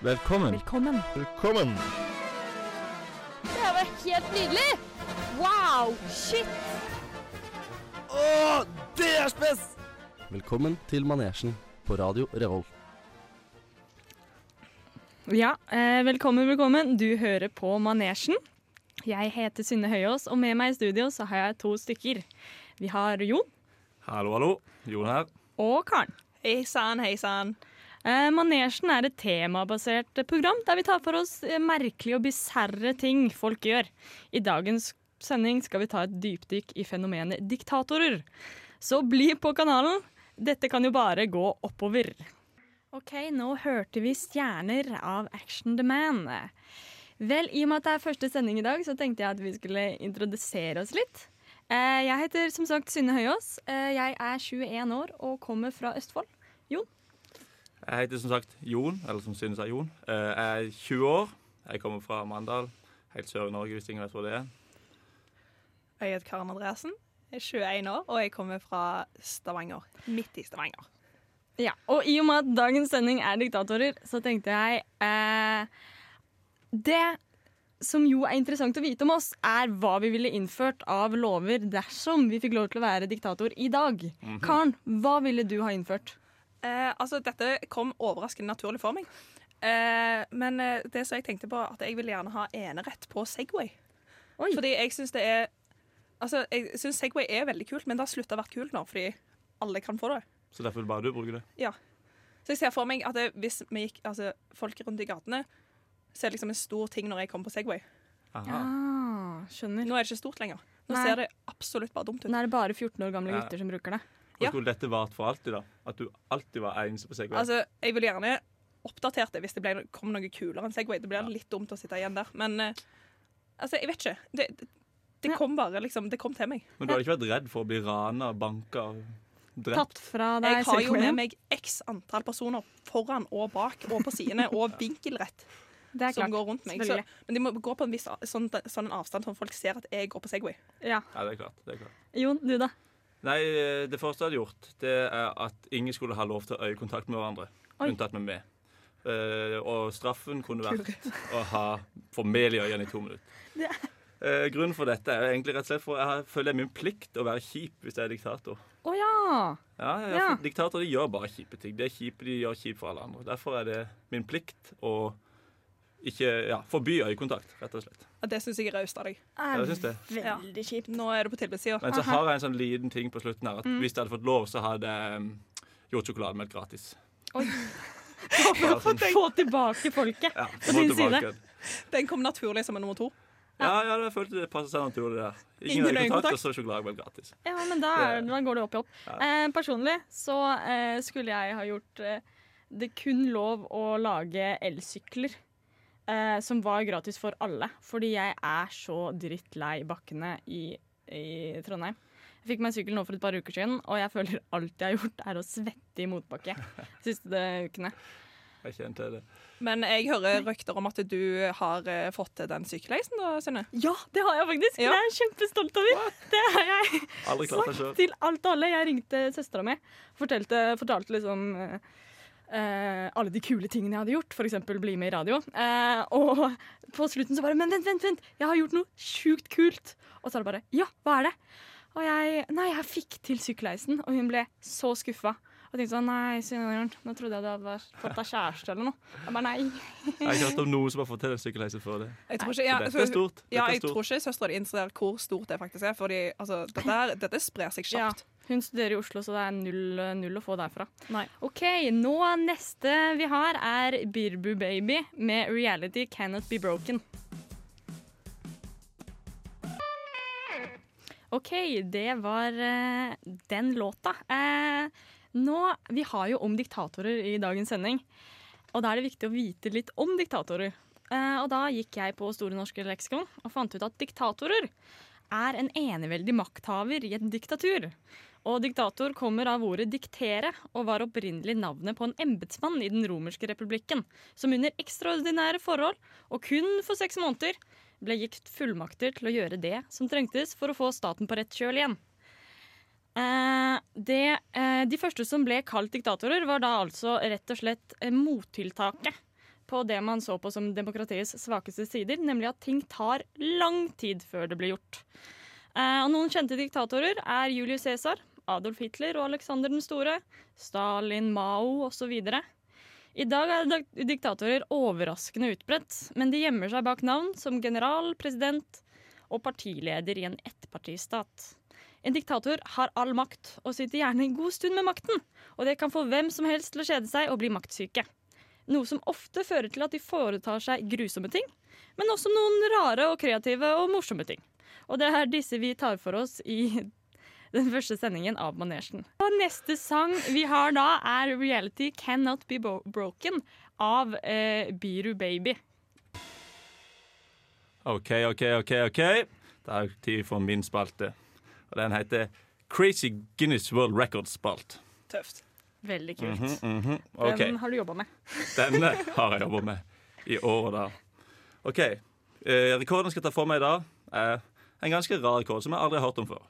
Velkommen. Velkommen. Velkommen. Det var helt nydelig! Wow! Shit! Å, det er spes! Velkommen til Manesjen på Radio Revolt. Ja, eh, velkommen, velkommen. Du hører på Manesjen. Jeg heter Synne Høyås, og med meg i studio så har jeg to stykker. Vi har Jon Hallo, hallo. Jon her. og Karen. Hei sann, hei sann. Eh, Manesjen er et temabasert program der vi tar for oss eh, merkelige og bisarre ting folk gjør. I dagens sending skal vi ta et dypdykk i fenomenet diktatorer. Så bli på kanalen. Dette kan jo bare gå oppover. OK, nå hørte vi 'Stjerner' av Action The Man. Vel, i og med at det er første sending i dag, så tenkte jeg at vi skulle introdusere oss litt. Eh, Jeg heter som sagt Synne Høyås. Jeg er 21 år og kommer fra Østfold. Jeg heter som sagt Jon, eller som synes er Jon. Eh, Jeg er 20 år. Jeg kommer fra Mandal, helt sør i Norge, hvis ingen vet hvor det er. Jeg heter Karen Andreassen. Er 21 år, og jeg kommer fra Stavanger. Midt i Stavanger. Ja, og i og med at dagens sending er diktatorer, så tenkte jeg eh, Det som jo er interessant å vite om oss, er hva vi ville innført av lover dersom vi fikk lov til å være diktator i dag. Mhm. Karen, hva ville du ha innført? Eh, altså, dette kom overraskende naturlig for meg. Eh, men eh, det som jeg tenkte på, at jeg vil gjerne ha enerett på Segway. Oi. Fordi jeg syns det er Altså, jeg syns Segway er veldig kult, men det har slutta å være kult nå, fordi alle kan få det. Så derfor vil bare du bruke det. Ja. Så jeg ser for meg at det, hvis vi gikk altså, folk rundt i gatene, så er det liksom en stor ting når jeg kommer på Segway. Aha. Ah, skjønner. Nå er det ikke stort lenger. Nå Nei. ser det absolutt bare dumt ut. Nå er det bare 14 år gamle Ja. gutter som bruker det. Skulle dette vart for alltid, da? At du alltid var eneste på Segway? Altså, jeg ville gjerne oppdatert det hvis det ble, kom noe kulere enn Segway. Det blir Ja. litt dumt å sitte igjen der. Men eh, altså, jeg vet ikke. Det, det, det Ja. kom bare liksom, det kom til meg. Men du hadde ikke vært redd for å bli rana, banka drept? Tatt fra deg Jeg har jo med meg x antall personer foran og bak og på sidene og vinkelrett Det er som klart. går rundt meg. Så, men de må gå på en viss sånn, sånn avstand sånn at folk ser at jeg går på Segway. Ja. Ja, det er klart. det er klart. Jon, du da? Nei, eh, det første jeg hadde gjort, det er at ingen skulle ha lov til å øyekontakt med hverandre. Oi. Unntatt med meg. Uh, og straffen kunne vært å ha få mel i øynene i to minutter. Uh, grunnen for dette er egentlig rett og slett for jeg føler det er min plikt å være kjip hvis jeg er diktator. Oh, ja! Ja, ja, Ja. Diktatorer gjør bare kjipe ting. De er kjipe, de gjør kjipt for alle andre. Derfor er det min plikt å ikke ja, forby øyekontakt, rett og slett. Og det syns jeg er raust av deg. Ja, det det. Veldig kjipt. Nå er det på tilbudssida. Men så har jeg en sånn liten ting på slutten her. At Mm. Hvis jeg hadde fått lov, så hadde jeg um, gjort sjokolademelk gratis. Oi. Sånn, Få tilbake folket. ja, På din side. Den kom naturlig som en nummer to. Ja, ja, jeg følte det passet seg naturlig der. Ingen Ingen øyekontakt, øyekontakt. og så sjokolademelk gratis. Ja, men da, da går det opp i opp. Ja. Eh, personlig så eh, skulle jeg ha gjort eh, det kun lov å lage elsykler. Eh, som var gratis for alle. Fordi jeg er så drittlei bakkene i, i Trondheim. Jeg fikk meg sykkel nå for et par uker siden, og jeg føler alt jeg har gjort, er å svette i motbakke de siste ukene. Jeg kjente det. Men jeg hører røkter om at du har eh, fått til den sykkelheisen, da, Synne. Ja, det har jeg faktisk! Ja. Det er jeg kjempestolt over. Det har jeg Aldri klart det til alt og alle. Jeg ringte søstera mi. Fortalte, fortalte liksom eh, eh, alle de kule tingene jeg hadde gjort, f.eks. bli med i radio. Uh, og på slutten så bare Men vent, vent, vent! Jeg har gjort noe sjukt kult! Og så er det bare Ja, hva er det? Og jeg Nei, jeg fikk til sykkelheisen, og hun ble så skuffa. Og tenkte sånn Nei, Synne, nå trodde jeg du hadde fått deg kjæreste eller noe. Jeg bare nei. Jeg har ikke hørt om noen som har fått til en sykkelheise før det. Jeg tror ikke, ja, dette er stort. Dette Ja, er jeg stort. tror ikke søstera di innser hvor stort det faktisk er. Fordi altså, dette, dette sprer seg Ja. Hun studerer i Oslo, så det er null, null å få derfra. Nei. OK, nå neste vi har, er Birbu Baby med 'Reality Cannot Be Broken'. OK, det var uh, den låta. Uh, nå, Vi har jo om diktatorer i dagens sending, og da er det viktig å vite litt om diktatorer. Uh, og da gikk jeg på Store norske leksikon og fant ut at diktatorer er en eneveldig makthaver i et diktatur. Og diktator kommer av ordet diktere, og var opprinnelig navnet på en embetsmann i den romerske republikken, som under ekstraordinære forhold, og kun for seks måneder, ble gitt fullmakter til å gjøre det som trengtes for å få staten på rett kjøl igjen. Eh, det, eh, de første som ble kalt diktatorer, var da altså rett og slett eh, mottiltaket på det man så på som demokratiets svakeste sider, nemlig at ting tar lang tid før det blir gjort. Eh, og noen kjente diktatorer er Julius Cæsar, Adolf Hitler og Alexander den store, Stalin, Mao osv. I dag er diktatorer overraskende utbredt, men de gjemmer seg bak navn som general, president og partileder i en ettpartistat. En diktator har all makt og sitter gjerne en god stund med makten, og det kan få hvem som helst til å kjede seg og bli maktsyke. Noe som ofte fører til at de foretar seg grusomme ting, men også noen rare og kreative og morsomme ting. Og det er disse vi tar for oss i den første sendingen av Manesjen. Og neste sang vi har da, er 'Reality Cannot Be Bo Broken' av eh, Biru Baby. OK, OK, OK. ok Det er tid for min spalte. Og den heter Crazy Guinness World Records-spalt. Tøft. Veldig kult. Mm -hmm, mm -hmm. Okay. Den har du jobba med. Denne har jeg jobba med i år og da OK. Eh, rekorden jeg skal ta for meg i dag, er en ganske rar rekord som jeg aldri har hørt om før.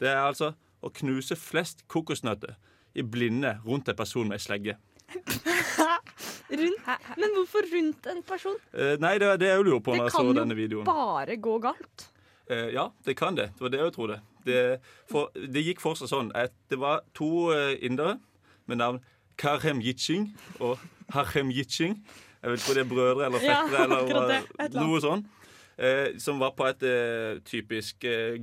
Det er altså å knuse flest kokosnøtter i blinde rundt en person med ei slegge. Rundt, men hvorfor rundt en person? Eh, nei, det er det jeg lurer på Det kan jo. Bare gå galt. Eh, ja, det kan det. Det var det jeg trodde. Det, for, det gikk for seg sånn at det var to eh, indere med navn Karhem Yiching og Harhem Yiching. Jeg vet ikke om det er brødre eller Ja, fettere eller det. hva- noe sånn. Eh, som var på et eh, typisk eh,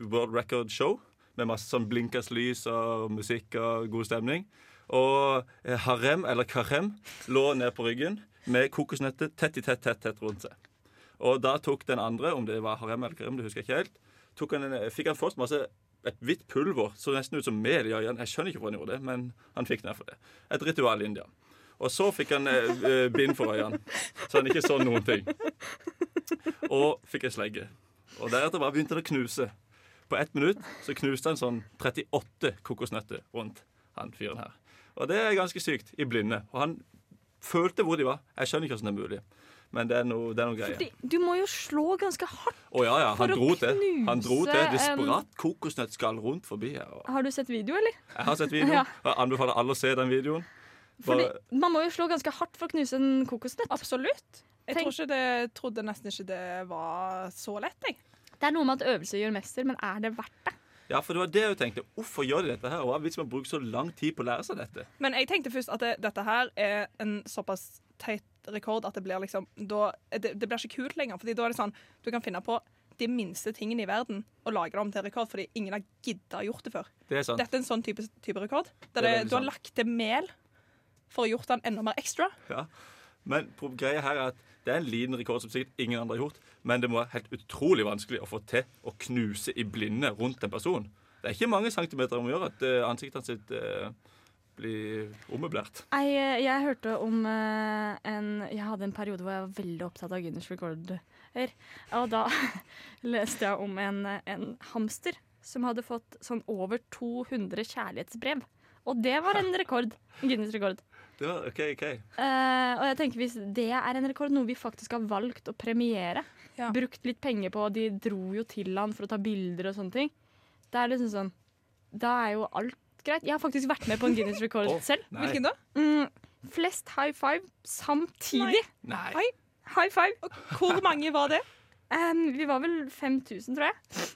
World Record-show med masse sånn blinkers lys og musikk og god stemning. Og eh, Harem, eller Karem, lå ned på ryggen med kokosnøtter tett i tett, tett, tett rundt seg. Og da tok den andre, om det var harem eller karem, det husker jeg ikke helt, han fikk han først masse et hvitt pulver, så nesten ut som mel i øynene. Jeg skjønner ikke hvorfor han gjorde det, men han fikk ned for det. Et ritual i India. Og så fikk han eh, eh, bind for øynene, så han ikke så noen ting. Og fikk ei slegge. Og deretter bare begynte han å knuse. På ett minutt så knuste han sånn 38 kokosnøtter rundt han fyren her. Og det er ganske sykt, i blinde. Og han følte hvor de var. Jeg skjønner ikke hvordan det er mulig, men det er noe, det er noe greier. Fordi du må jo slå ganske hardt. Å ja, ja, For han å dro til. Han dro til. Det knuse en- kokosnøttskall rundt forbi her. Har du sett video, eller? jeg har sett videoen, Ja. og jeg anbefaler alle å se den videoen. Fordi Man må jo slå ganske hardt for å knuse en kokosnøtt. Absolutt. Jeg Tenk- tror ikke det, trodde nesten ikke det var så lett. Jeg. Det er noe med at øvelse gjør mester, men er det verdt det? ja, for det var det jeg tenkte. Hvorfor gjør de dette her? Hva hvis man bruker så lang tid på å lære seg dette? Men jeg tenkte først at det, dette her er en såpass teit rekord at det blir liksom da, det, det blir ikke kult lenger. Fordi da er det sånn du kan finne på de minste tingene i verden og lage det om til rekord, fordi ingen har gidda gjort det før. Det er sant. Dette er en sånn type, type rekord. Der Det er det, du har sant. lagt til mel for å gjort den enda mer ekstra. Ja. Men greia her er at det er en liten rekord som sikkert ingen andre har gjort, men det må være helt utrolig vanskelig å få til å knuse i blinde rundt en person. Det er ikke mange centimeter om å gjøre at eh, ansiktet sitt eh, blir ommøblert. Jeg, eh, jeg hørte om en Jeg hadde en periode hvor jeg var veldig opptatt av Guinness recorder. Og da leste jeg om en, en hamster som hadde fått sånn over 200 kjærlighetsbrev. Og det var en rekord. Guinness-rekord. Det var, ok, ok. Eh, og jeg tenker hvis det er en rekord, noe vi faktisk har valgt å premiere, Ja. brukt litt penger på, og de dro jo til han for å ta bilder og sånne ting, det er liksom sånn Da er jo alt greit. Jeg har faktisk vært med på en Guinness rekord oh, selv. Nei. Hvilken da? Mm, flest high five samtidig. Nei. Nei. High five. Og hvor mange var det? Um, vi var vel 5000, tror jeg.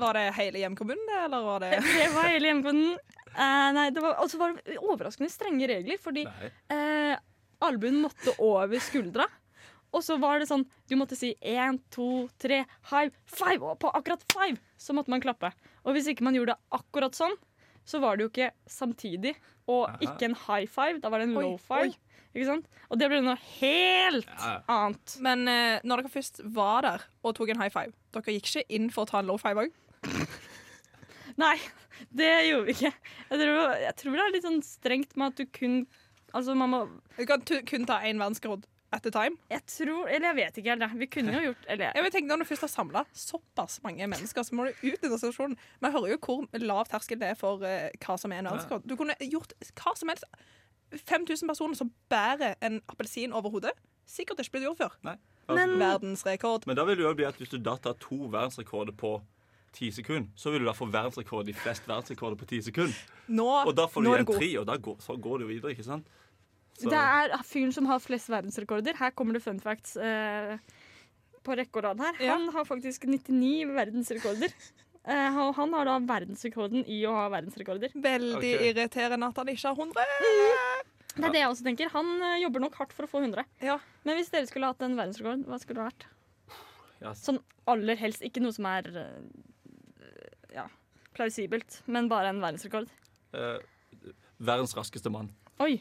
Var det hele hjemkommunen, det, eller var det Det var hele hjemkommunen. Uh, nei, det var, og så var det overraskende strenge regler, fordi uh, albuen måtte over skuldra. Og så var det sånn Du måtte si én, to, tre, high five. Og på akkurat five så måtte man klappe. Og hvis ikke man gjorde det akkurat sånn, så var det jo ikke samtidig. Og Aha. ikke en high five. Da var det en Oi, low five. Ikke sant? Og det ble noe helt Ja. annet. Men uh, når dere først var der og tok en high five, dere gikk ikke inn for å ta en low five òg? Nei, det gjorde vi ikke. Jeg tror, jeg tror det er litt sånn strengt med at du kun Altså, man må Du kan kun ta én verdenskrod at a time. Jeg tror Eller jeg vet ikke helt. Vi kunne jo gjort Eller Jeg vil tenke Når du først har samla såpass mange mennesker, så må du ut i situasjonen. Vi hører jo hvor lav terskel det er for uh, hva som er en verdenskrod Du kunne gjort hva som helst. 5000 personer som bærer en appelsin over hodet. Sikkert ikke blitt gjort før. Nei. Altså, Men- Verdensrekord. Men da vil det jo bli at hvis du da tar to verdensrekorder på ti sekunder, så vil du da få verdensrekord i flest verdensrekorder på ti sekunder. Nå, Og da får du igjen tre, og da går, så går det jo videre, ikke sant? Så- Det er fyren som har flest verdensrekorder. Her kommer det fun facts eh, på rekke og rad her. Ja. Han har faktisk 99 verdensrekorder. Eh, og han har da verdensrekorden i å ha verdensrekorder. Veldig okay. irriterende at han ikke har 100. Det er det jeg også tenker. Han eh, jobber nok hardt for å få 100. Ja. Men hvis dere skulle hatt en verdensrekord, hva skulle det vært? Yes. Sånn aller helst. Ikke noe som er eh, ja, plausibelt, men bare en verdensrekord. Uh, verdens raskeste mann. Oi.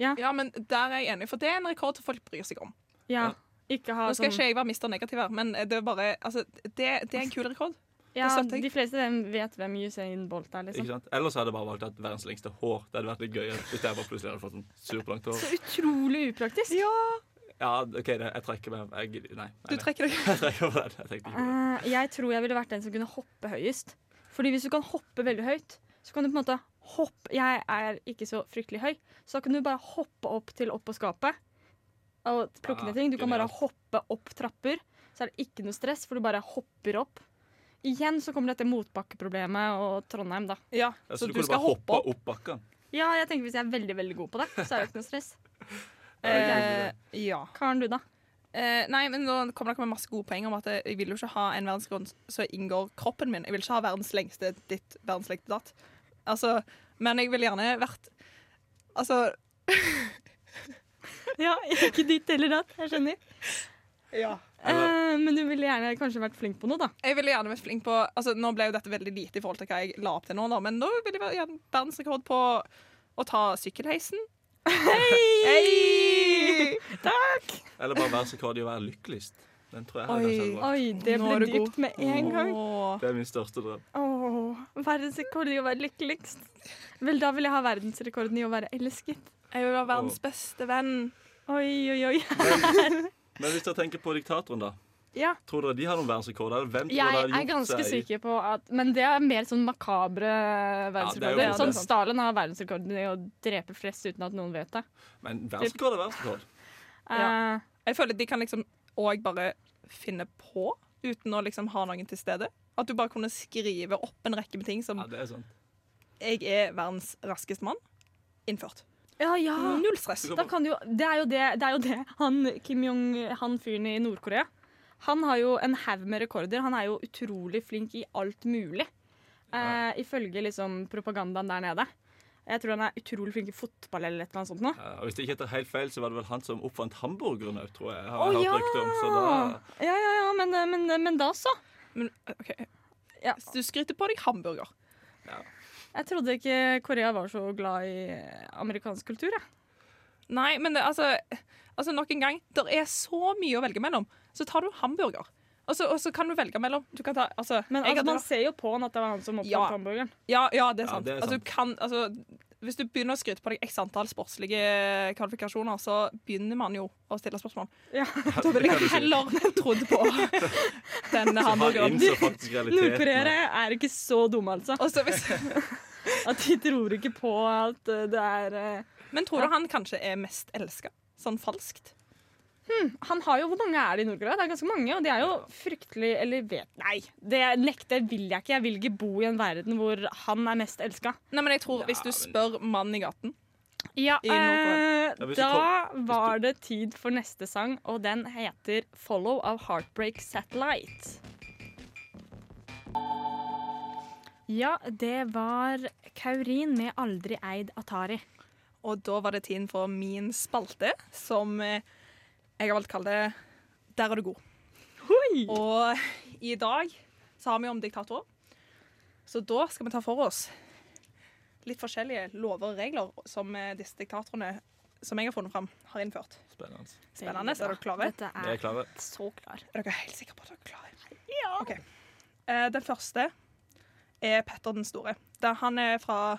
Ja. Ja, men der er jeg enig, for det er en rekord som folk bryr seg om. ja. Ja. Ikke ha Nå skal sånn ikke jeg være mister negativ her, men det er bare Altså, det, det er en kul rekord. ja. De fleste vet hvem Usain Bolt er, Ikke liksom. sant? Ellers hadde jeg bare valgt at verdens lengste hår. Det hadde vært litt gøy hvis jeg bare plutselig hadde fått sånn superlangt hår. Så utrolig upraktisk. Ja, OK, det, jeg trekker meg. Jeg, nei. nei, Du trekker deg. Jeg trekker på. Jeg ikke. Eh, jeg tror jeg ville vært den som kunne hoppe høyest. Fordi hvis du kan hoppe veldig høyt, så kan du på en måte hoppe Jeg er ikke så fryktelig høy, så da kan du bare hoppe opp til opp på skapet og plukke ned ting. Du kan bare hoppe opp trapper, så er det ikke noe stress, for du bare hopper opp. Igjen så kommer dette motbakkeproblemet og Trondheim, da. Ja, Ja, så, så du du skal bare hoppe opp. opp bakken. Ja, jeg tenker hvis jeg er veldig, veldig god på det, så er det ikke noe stress. Eh, ja. Karen, du, da? Eh, nei, men nå kommer dere med masse gode poeng om at jeg vil jo ikke ha en verdensrekord som inngår kroppen min. Jeg vil ikke ha verdens lengste ditt, verdens lengste datt. Altså, men jeg ville gjerne vært Altså Ja, ikke ditt eller datt. Jeg skjønner. Ja. Eh, men du ville gjerne kanskje vært flink på noe, da. Jeg ville gjerne vært flink på Altså, Nå ble jo dette veldig lite i forhold til hva jeg la opp til nå, da, men da ville jeg gjerne verdensrekord på å ta sykkelheisen. Hei! Takk! Eller bare verdensrekord i å være lykkeligst. Den tror jeg hadde Oi. vært. Oi, det Nå ble er du god. dypt med en gang. Åh. Det er min største drøm. Åh, verdensrekord i å være lykkeligst. Vel, da vil jeg ha verdensrekorden i å være elsket. Jeg vil være verdens beste venn. Oi, oi, oi. Men hvis dere tenker på diktatoren, da. Ja, Tror dere de har noen verdensrekorder? Hvem tror jeg dere hadde er gjort ganske seg sikker på at Men det er mer sånn makabre er verdensrekorder. Ja, sånn det. Stalin har verdensrekorden i å drepe flest uten at noen vet det. Men verdensrekord er verdensrekord. Ja. Jeg føler de kan liksom òg bare finne på uten å liksom ha noen til stede. At du bare kunne skrive opp en rekke med ting som Ja, det er sant. 'Jeg er verdens raskeste mann'. Innført. ja, ja. Null stress. Da kan du det er jo det, det, er jo det. Han Kim Jong, han fyren i Nord-Korea, han har jo en haug med rekorder. Han er jo utrolig flink i alt mulig. Eh, ifølge liksom propagandaen der nede. Jeg tror han er utrolig flink i fotball eller et eller annet sånt nå. Ja, og Hvis det ikke heter helt feil, så var det vel han som oppfant hamburgeren òg, tror jeg. Har Å, jeg ja! hørt ja. om, så da Ja, ja, ja, men, men, men da så. Men OK. Ja. Du skryter på deg hamburger. Jeg trodde ikke Korea var så glad i amerikansk kultur. Jeg. Nei, men det, altså, altså nok en gang, det er så mye å velge mellom. Så tar du hamburger. Og så, og så kan du velge mellom. Du kan ta, altså, Men altså, man ser jo på han at det var han som oppfant Ja. hamburgeren. ja, ja, det er Ja, sant. det er Altså, du kan, altså, hvis du begynner å skryte på deg x antall sportslige kvalifikasjoner, så begynner man jo å stille spørsmål. Ja. Da ville jeg heller trodd på denne hamburgeren. Nordkoreere er ikke så dumme, altså. Og så hvis, At de tror ikke på at det er uh, men tror du han kanskje er mest elska? Sånn falskt? Han har jo, Hvor mange er det i Nord-Korea? Det er ganske mange. Og de er jo fryktelig Eller vet Nei, det nekter vil jeg ikke. Jeg vil ikke bo i en verden hvor han er mest elska. Nei, men jeg tror Ja, Hvis du spør mannen i gaten Ja, I eh, da var det tid for neste sang, og den heter 'Follow' av Heartbreak Satellite. Ja, det var Kaurin med 'Aldri eid Atari'. Og da var det tiden for min spalte, som eh, jeg har valgt å kalle det Der er du god. Oi! Og i dag så har vi om diktatorer. Så da skal vi ta for oss litt forskjellige lover og regler som eh, disse diktatorene som jeg har funnet fram, har innført. Spennende. Spennende. Er dere klare? Dette er er klare. så klar. Er dere helt sikre på at dere er klare? Ja. Ok. Eh, den første er Petter den store. Han er fra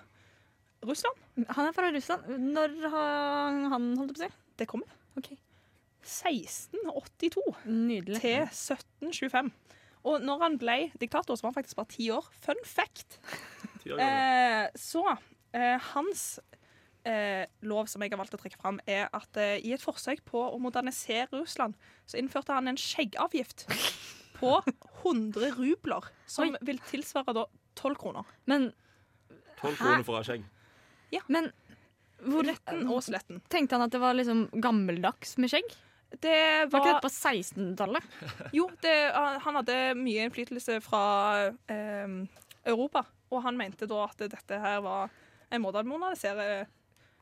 Russland. Han er fra Russland. Når har han holdt på å si? Det kommer. Ok. 1682 Nydelig. til 1725. Og når han ble diktator, så var han faktisk bare ti år. Fun fact. År. Eh, så eh, hans eh, lov som jeg har valgt å trekke fram, er at eh, i et forsøk på å modernisere Russland, så innførte han en skjeggavgift på 100 rubler, som Oi. vil tilsvare da 12 kroner. Men, Tolv kroner for å ha skjegg. men Hvor Retten og sletten. Tenkte han at det var liksom gammeldags med skjegg? Det Var ikke det på 1600-tallet? Jo, det, han hadde mye innflytelse fra eh, Europa, og han mente da at dette her var en måte å modernisere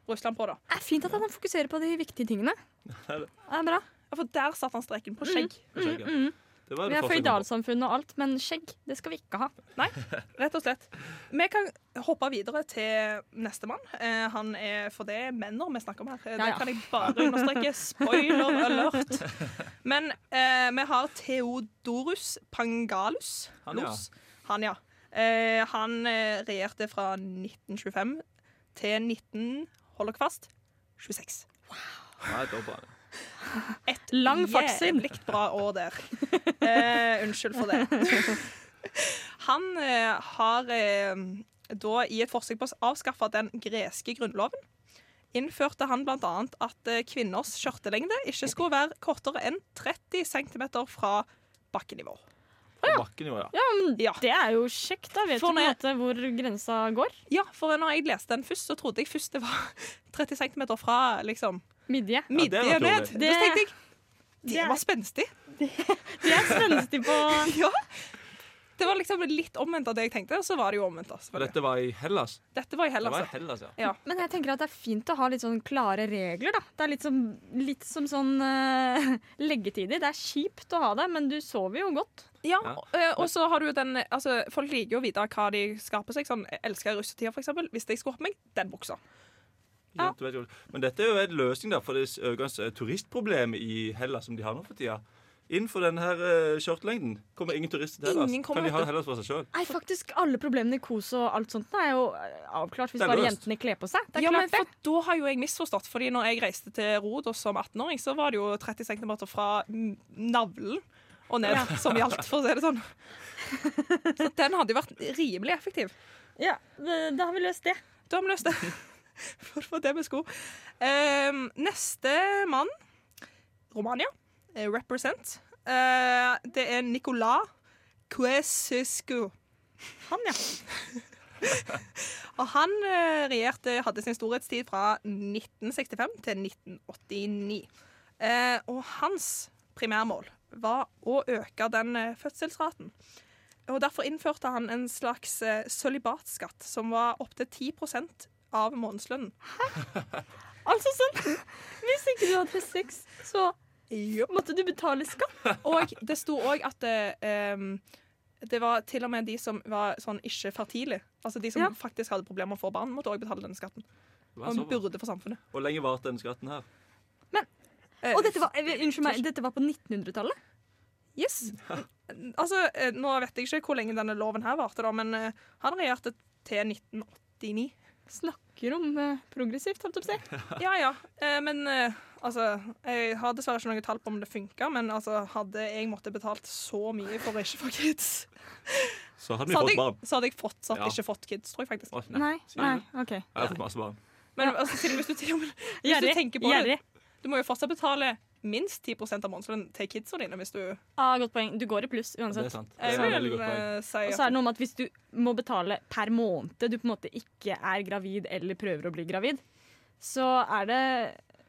Russland på, da. Det er fint at han fokuserer på de viktige tingene. er det. Er bra. Ja, For der satte han streken på skjegg. Skjegg, ja. Mm. Det var Vi er på. føydalsamfunn og alt, men skjegg det skal vi ikke ha. Nei, Rett og slett. Vi kan hoppe videre til nestemann. Eh, han er for det er menner vi snakker om her. Eh, Ja, ja. Det kan jeg bare understreke. Spoiler alert. Men eh, vi har Theodorus Pangalus. Han, ja. Han, ja. Eh, han eh, regjerte fra 1925 til 19 Hold dere fast 26. Nei, da var det. Et Lang fartstid. jævlig bra år der. Eh, unnskyld for det. Han eh, har eh, da i et forsøk på å avskaffe den greske grunnloven innførte han bl.a. at eh, kvinners skjørtelengde ikke skulle være kortere enn 30 cm fra bakkenivå. Ja. Ja, men Ja. Det er jo kjekt. Da vet du For på en måte hvor grensa går. Ja, for når jeg leste den først, så trodde jeg først det var 30 cm fra liksom Midje. midje det var ned. dårlig. Da tenkte jeg Det det er- var spenstig. De er spenstig på Ja. Det var liksom litt omvendt av det jeg tenkte, og så var det jo omvendt. Altså. Dette var i Hellas. Dette var i Det Hellas. var i. Hellas, ja. Ja. Men jeg tenker at det er fint å ha litt sånn klare regler, da. Det er litt som, litt som sånn uh, leggetider. Det er kjipt å ha det, men du sover jo godt. Ja, Ja. Uh, og så har du jo den altså, Folk liker jo å vite hva de skaper seg. Sånn, jeg elsker russetida, eksempel. Hvis jeg skulle hatt på meg den buksa. Ja. Men dette er jo en løsning da, for det økende turistproblemet i Hellas som de har nå for tida. Innenfor denne her uh, skjørtelengden kommer ingen turister til Hellas. Kan de ha. Hellas for seg sjøl? Nei, faktisk alle problemene i kos og alt sånt er jo eh, avklart hvis bare jentene kler på seg. Det er Ja, men for Da har jo jeg misforstått. Fordi når jeg reiste til Rodos som 18-åring, så var det jo 30 cm fra navlen og ned som gjaldt, for å si det sånn. Så den hadde jo vært rimelig effektiv. Ja, Da har vi løst det. Da har vi løst det. For det få det med sko. Um, neste mann Romania. eh, Represent. Uh, det er Nicolas Cuesescu. Han, ja. Og han eh, regjerte, hadde sin storhetstid fra 1965 til 1989. Eh, og hans primærmål var å øke den fødselsraten. Og Derfor innførte han en slags sølibatskatt som var opptil 10 av månedslønnen. Altså sånn Hvis ikke du hadde sex, så måtte du betale skatt. Og det sto òg at det, um, det var til og med de som var sånn ikke fertile. Altså de som Ja. faktisk hadde problemer med å få barn, måtte òg betale denne skatten. Og burde for samfunnet. Hvor lenge varte denne skatten her? Eh, Og dette var, eh, unnskyld meg, dette var på 1900-tallet? Yes. Altså, eh, nå vet jeg ikke hvor lenge denne loven her varte, da, men eh, han regjerte til 1989. Snakker om eh, progressivt, holdt jeg på å si. Ja ja, eh, men eh, altså Jeg har dessverre ikke noe tall på om det funka, men altså, hadde jeg måttet betalt så mye for å ikke få kids, Så hadde vi så hadde fått jeg, barn. så hadde jeg fortsatt Ja. ikke fått kids, tror jeg faktisk. Nei, sier nei. OK. Jeg har fått masse barn. Men altså, hvis du, hvis du tenker på det Du må jo fortsatt betale minst 10% av månedslønnen til kidsa dine hvis du Ah, godt poeng. Du går i pluss Det er uansett. sant. Det er sant. eh, Og så er det noe med at hvis du må betale per måned du på en måte ikke er gravid eller prøver å bli gravid, så er det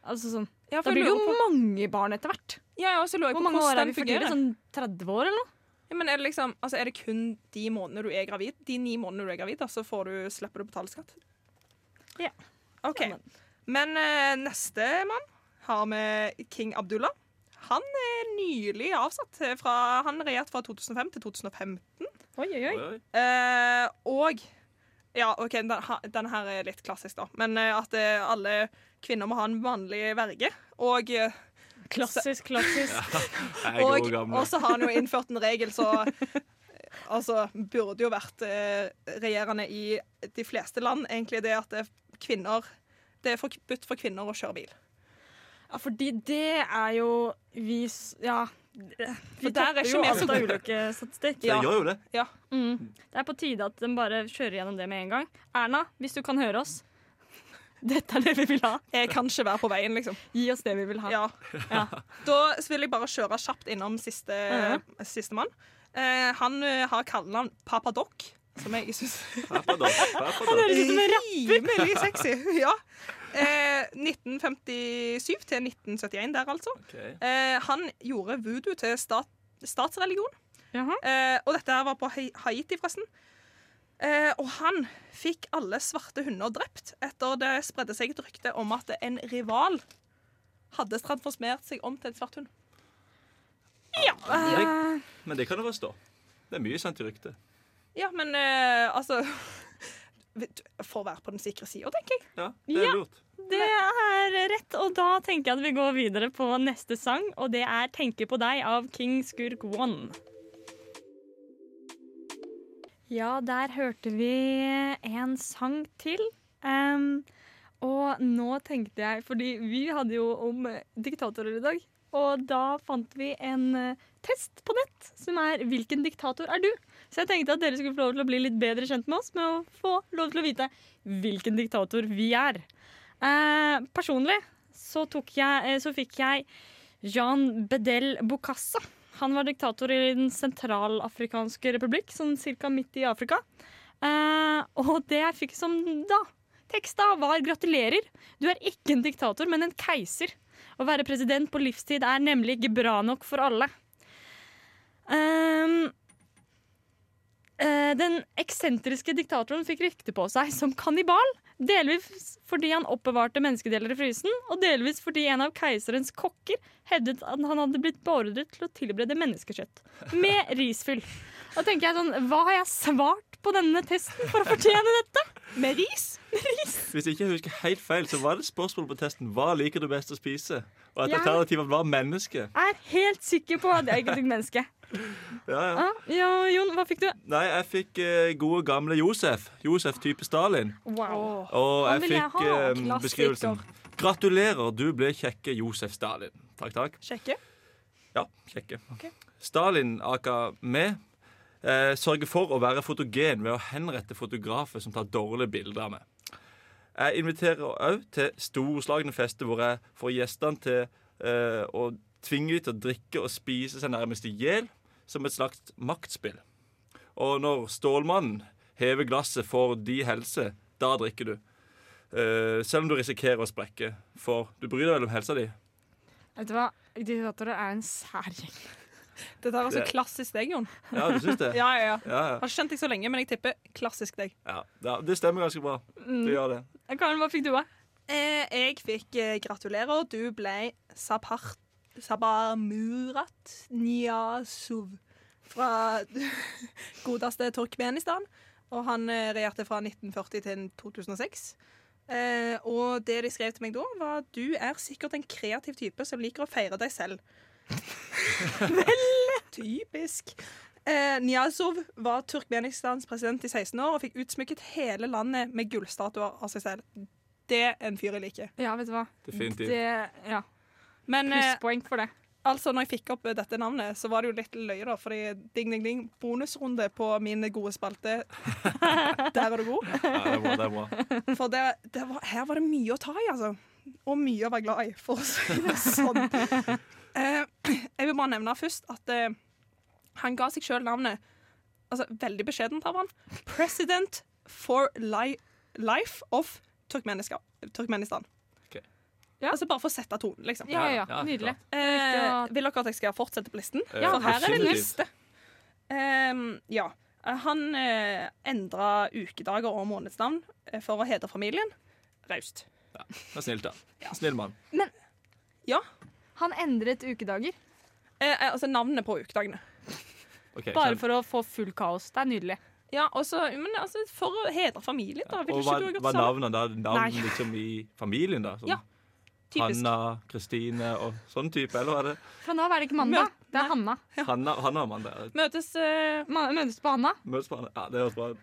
altså sånn ja, Da blir det jo på- mange barn etter hvert. Ja, ja, så lurer jeg Hvor på mange år er vi for tidlig? fungerer. Sånn 30 år eller noe? Ja, men er det liksom, altså er det kun de månedene du er gravid? De ni månedene du er gravid, da, så får du, slipper du å betale skatt? Ja. OK. Ja, men- Men uh, neste mann har vi King Abdullah. Han er nylig avsatt. eh, Fra, han regjerte fra 2005 til 2015. Oi, oi, oi. Eh, og Ja, OK, den, ha- den her er litt klassisk, da. Men eh, at eh, alle kvinner må ha en vanlig verge. Og Klassisk, klassisk. Jeg er Og og så har han jo innført en regel, så Altså, burde jo vært eh, regjerende i de fleste land, egentlig det at det, kvinner Det er forbudt for kvinner å kjøre bil. Ja, fordi det er jo vi Ja. Vi For der er ikke jo vi alt så av gode. ulykkesstatistikk. Det gjør jo det. Mm. Det er på tide at de bare kjører gjennom det med en gang. Erna, hvis du kan høre oss. Dette er det vi vil ha. Jeg kan ikke være på veien, liksom. Gi oss det vi vil ha. Ja. Ja. Da vil jeg bare kjøre kjapt innom siste, Mhm. sistemann. Eh, han eh, har kallenavn Papa Doc, som jeg syns Pappa, Papadok. Han høres ut som en Rimelig sexy. Ja. Eh, 1957 til 1971 der, altså. Okay. Eh, han gjorde voodoo til stat statsreligion. Eh, og dette her var på Haiti, forresten. Eh, og han fikk alle svarte hunder drept etter det spredde seg et rykte om at en rival hadde transformert seg om til en svart hund. Ja. Men det kan du forstå. Det er mye sant i ryktet. Ja, men eh, altså For å være på den sikre sida, tenker jeg. Ja, det er Ja. lurt. Det er rett, og da tenker jeg at vi går videre på neste sang, og det er 'Tenker på deg' av King Skurk One. Ja, der hørte vi en sang til. Um, og nå tenkte jeg, fordi vi hadde jo om diktatorer i dag, og da fant vi en eh, test på nett som er 'Hvilken diktator er du?' Så jeg tenkte at dere skulle få lov til å bli litt bedre kjent med oss med å få lov til å vite hvilken diktator vi er. Eh, personlig så, jeg, eh, så fikk jeg Jean Bedel Bokassa. Han var diktator i Den sentralafrikanske republikk, sånn cirka midt i Afrika. Eh, og det jeg fikk som da teksta, var 'gratulerer'. Du er ikke en diktator, men en keiser. Å være president på livstid er nemlig ikke bra nok for alle. Um, uh, den eksentriske diktatoren fikk rykte på seg som kannibal. Delvis fordi han oppbevarte menneskedeler i frysen, og delvis fordi en av keiserens kokker hevdet at han hadde blitt beordret til å tilberede menneskekjøtt med risfyll. Da tenker jeg sånn, Hva har jeg svart på denne testen for å fortjene dette? Med ris. Hvis ikke jeg husker helt feil, så var det spørsmål på testen hva liker du best å spise. Og et Ja. var menneske. Jeg er helt sikker på at jeg ikke menneske. Ja, ja. Ah, ja, Jon, hva fikk du? Nei, jeg fikk eh, gode, gamle Josef. Josef type Stalin. Wow. Og jeg fikk eh, beskrivelsen. Gratulerer, du ble kjekke Josef Stalin. Takk, takk. Kjekke? Ja, kjekke. Okay. Stalin, aka meg, eh, sørger for å være fotogen ved å henrette fotografer som tar dårlige bilder av meg. Jeg inviterer òg til storslagne fester hvor jeg får gjestene til eh, å tvinge dem til å drikke og spise seg nærmest i hjel som et slags maktspill. Og når Stålmannen hever glasset for de helse, da drikker du. Uh, selv om du risikerer å sprekke, for du bryr deg vel om helsa di. Vet du hva? Diktatorer er en sær gjeng. Dette er altså Det- klassisk deg, Jon. Ja, du syns det? Ja, ja, ja. Ja, ja. Har ikke kjent deg så lenge, men jeg tipper klassisk deg. ja. ja det stemmer ganske bra. Du gjør det. Karen, hva fikk du av? Eh, jeg fikk eh, gratulerer. Du ble Sapart Sabamurat Niyazov fra godeste Turkmenistan. Og han eh, regjerte fra 1940 til 2006. Eh, og det de skrev til meg da, var at du er sikkert en kreativ type som liker å feire deg selv. Vel, typisk. Eh, Niyazov var Turkmenistans president i 16 år og fikk utsmykket hele landet med gullstatuer av seg selv. Det er en fyr jeg liker. Ja, vet du hva? Definitivt. Det, ja. Men eh, Plusspoeng for det. altså, når jeg fikk opp eh, dette navnet, så var det jo litt løye, da. Fordi ding, ding, ding, bonusrunde på min gode spalte. Der var du god. Ja, det er bra. det er bra. For det, det var, her var det mye å ta i, altså. Og mye å være glad i, for å si det sånn. Eh, jeg vil bare nevne først at eh, han ga seg sjøl navnet altså, Veldig beskjedent av han. President for li Life of Turkmenistan. Ja. Altså Bare for å sette tonen, liksom. Ja, ja, Ja, nydelig. Eh, vil dere at jeg skal fortsette på listen? Ja, For her er det neste liste. Ehm, ja. Eh, Han eh, endra ukedager og månedsnavn eh, for å hedre familien. Raust. Det er snilt, da. Snill mann. Ja. Han endret ukedager Eh, eh, altså navnene på ukedagene. Okay, bare for å få full kaos. Det er nydelig. Ja, også, men altså, For å hedre familien, da. Vil Og ikke hva, er hva navnene da? Navn liksom i familien, da? Sånn Ja, Typisk. Hanna, Kristine og sånn type, eller hva er det Fra nå av er det ikke mandag, Mø- det er Hanna. Hanna, Hanna og Amanda? Møtes uh, Møtes på Hanna. Møtes på Hanna? Ja, det høres bra ut.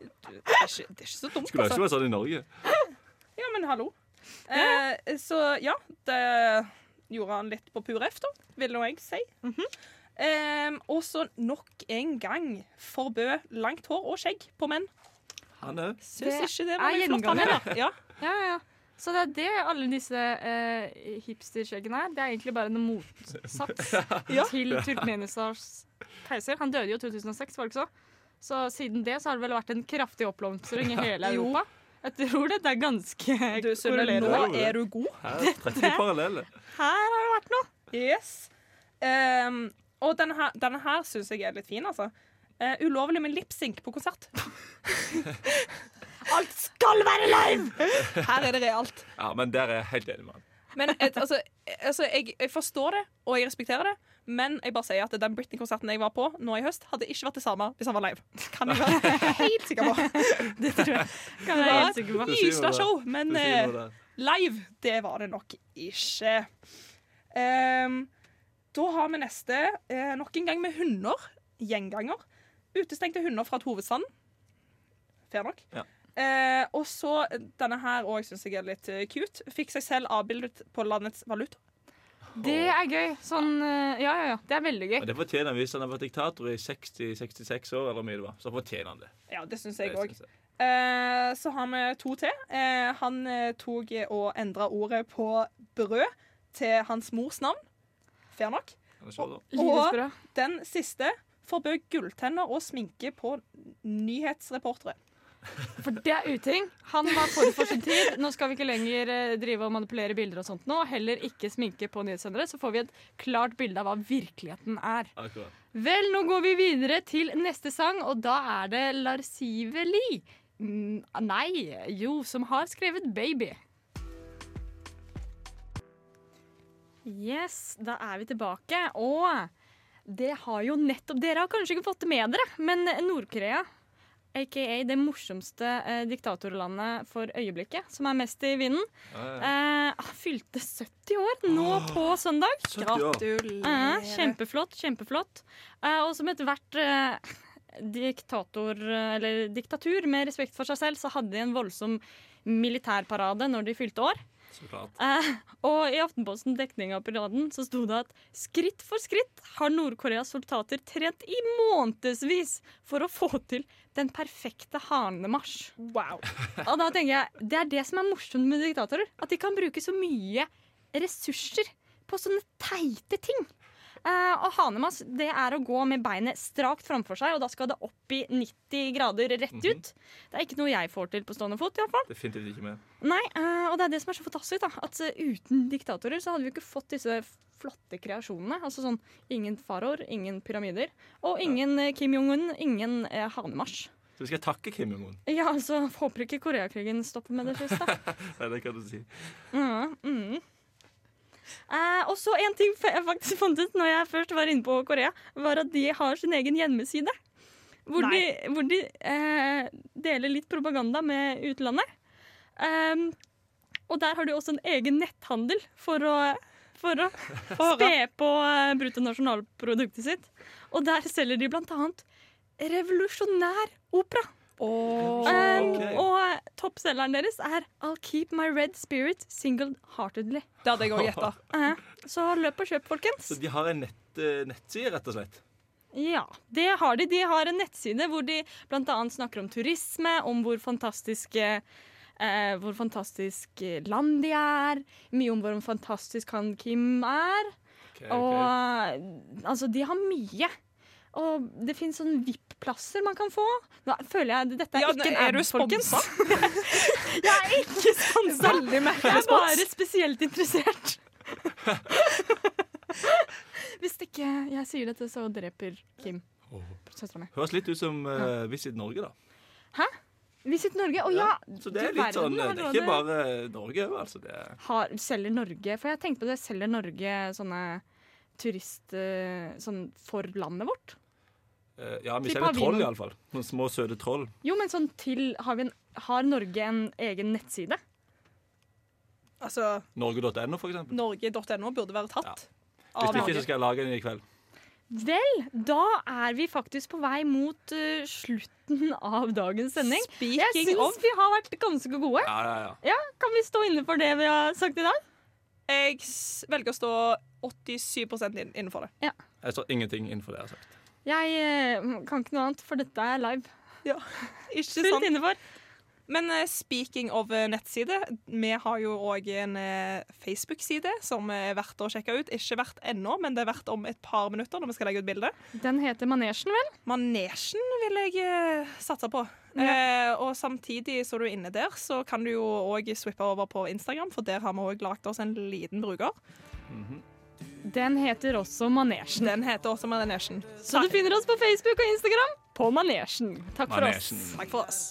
det, er ikke, det er ikke så dumt, Skulle altså. ønske det var sånn i Norge. Ja, men hallo. Eh, så ja, det gjorde han litt på pur F, da, vil nå jeg si. Eh, og så nok en gang forbød langt hår og skjegg på menn. Han òg. Syns ikke det var mye flott, han er heller. Ja. Ja, ja. Så det er det alle disse eh, hipsterskjeggene er. Det er egentlig bare en motsats Ja. til Turkmenistans keiser. Han døde jo i 2006, var det ikke så? Så siden det så har det vel vært en kraftig oppblomstring i hele Jo. Jeg tror dette er ganske Du, korrelerende. nå er du god. Her trekker paralleller. Her har det vært noe. Yes. Um, og denne her, denne her syns jeg er litt fin, altså. Uh, ulovlig med lipsync på konsert. Alt skal være live! Her er det realt. Ja, men der er jeg helt enig med han. Men et, altså, altså jeg, jeg forstår det, og jeg respekterer det. Men jeg bare sier at den Britney-konserten jeg var på nå i høst, hadde ikke vært det samme hvis han var live. Kan jeg være helt sikker på. Det tror jeg. Kan jeg være helt sikker på. Nysla show, men eh, live, det var det nok ikke. Um, da har vi neste Uh, nok en gang med hunder. Gjenganger. Utestengte hunder fra et hovedstaden. Fair nok. Ja. Uh, og så denne her òg syns jeg er litt cute. Fikk seg selv avbildet på landets valuta. Det er gøy. Sånn eh, Ja, ja, ja. Det er veldig gøy. Men det fortjener han hvis han har vært diktator i 60-66 år, eller hvor mye det var. Så fortjener han det. Ja, det syns jeg òg. synes jeg. Eh, så har vi to til. Eh, han tok og endra ordet på brød til hans mors navn. Fair nok. Og, brød. Den siste forbød gulltenner og sminke på nyhetsreportere. For det er uting. Han var forut for sin tid. Nå skal vi ikke lenger eh, drive og manipulere bilder og sånt nå. Heller ikke sminke på nyhetssendere. Så får vi et klart bilde av hva virkeligheten er. Akkurat. Vel, nå går vi videre til neste sang, og da er det Larsive Li. Mm, nei, jo, som har skrevet 'Baby'. Yes, da er vi tilbake. Og det har jo nettopp Dere har kanskje ikke fått det med dere, men Nord-Korea, aka det morsomste eh, diktatorlandet for øyeblikket, som er mest i vinden, Ja, ja. eh, fylte 70 år nå på søndag. Gratulerer. Eh, kjempeflott, kjempeflott. Eh, og som ethvert eh, diktator, eller diktatur med respekt for seg selv, så hadde de en voldsom militærparade når de fylte år. Så. Eh, og i Aftenposten dekning av piraten så sto det at skritt for skritt har Nord-Koreas soldater trent i månedsvis for å få til den perfekte hanemarsj. Wow. Og da tenker jeg, Det er det som er morsomt med diktatorer. At de kan bruke så mye ressurser på sånne teite ting. Eh, og hanemas det er å gå med beinet strakt framfor seg, og da skal det opp i 90 grader rett ut. Det er ikke noe jeg får til på stående fot. i hvert fall. Definitivt ikke med. Nei, uh, Og det er det som er så fantastisk. da At eh, uten diktatorer så hadde vi ikke fått disse flotte kreasjonene. Altså sånn Ingen faraoer, ingen pyramider. Og ingen ja. Kim Jong-un, ingen hanemarsj. Så vi skal takke Kim Jong-un. Ja, altså, Håper ikke Koreakrigen stopper med det første. Nei, det kan du si. Mm, mm. Eh, og så en ting jeg faktisk fant ut når jeg først var inne på Korea, var at de har sin egen hjemmeside. Hvor de, hvor de eh, deler litt propaganda med utlandet. Um, og der har de også en egen netthandel for å, for å spe på eh, bruttonasjonalproduktet sitt. Og der selger de blant annet revolusjonær opera. Åh. Um, Ok. Og toppselgeren deres er I'll keep my red spirit single-heartedly. Det hadde jeg òg gjetta. Uh, så løp og kjøp, folkens. Så de har en nett, uh, nettside, rett og slett. Ja, det har de. De har en nettside hvor de bl.a. snakker om turisme, om hvor fantastisk, eh, hvor fantastisk land de er. Mye om hvor fantastisk han Kim er. Okay, ok. Og altså, de har mye. Og det fins sånne VIP-plasser man kan få. Nå føler jeg Dette er Ja, ikke en er ad, folkens. jeg er ikke sponsa. Jeg er bare spesielt interessert. Hvis ikke jeg sier dette, så dreper Kim søstera mi. Høres litt ut som uh, Visit Norge, da. Hæ? Visit Norge. Å ja! Så det er du litt sånn Det er ikke bare Norge, altså. Det er Har, selger Norge For jeg tenkte på det. Selger Norge sånne turist... eh, Sånn for landet vårt? Eh, Ja, vi ser av troll, iallfall. Noen små, søte troll. Jo, men sånn til Har, vi en, har Norge en egen nettside? Altså, Norge.no, for eksempel. Norge.no burde være tatt. Hvis ikke, så skal jeg lage den i kveld. Vel, da er vi faktisk på vei mot uh, slutten av dagens sending. Speaking jeg syns vi har vært ganske gode. Ja, ja, ja. ja, Kan vi stå inne for det vi har sagt i dag? Jeg velger å stå 87 inn, innenfor det. Ja. Jeg står ingenting innenfor det jeg har sagt. Jeg eh, kan ikke noe annet, for dette er live. Ja, Ikke sant? innenfor. Men eh, speaking of eh, nettside, vi har jo òg en Facebook-side som er verdt å sjekke ut. Ikke verdt ennå, men det er verdt om et par minutter når vi skal legge ut bilde. Den heter Manesjen, vel? Manesjen vil jeg satse på. Eh, og samtidig så du er inne der, så kan du jo òg swippe over på Instagram, for der har vi òg lagt oss en liten bruker. Den heter også Manesjen. Den heter også Manesjen. Så du finner oss på Facebook og Instagram på Manesjen. Takk for oss. Takk for oss.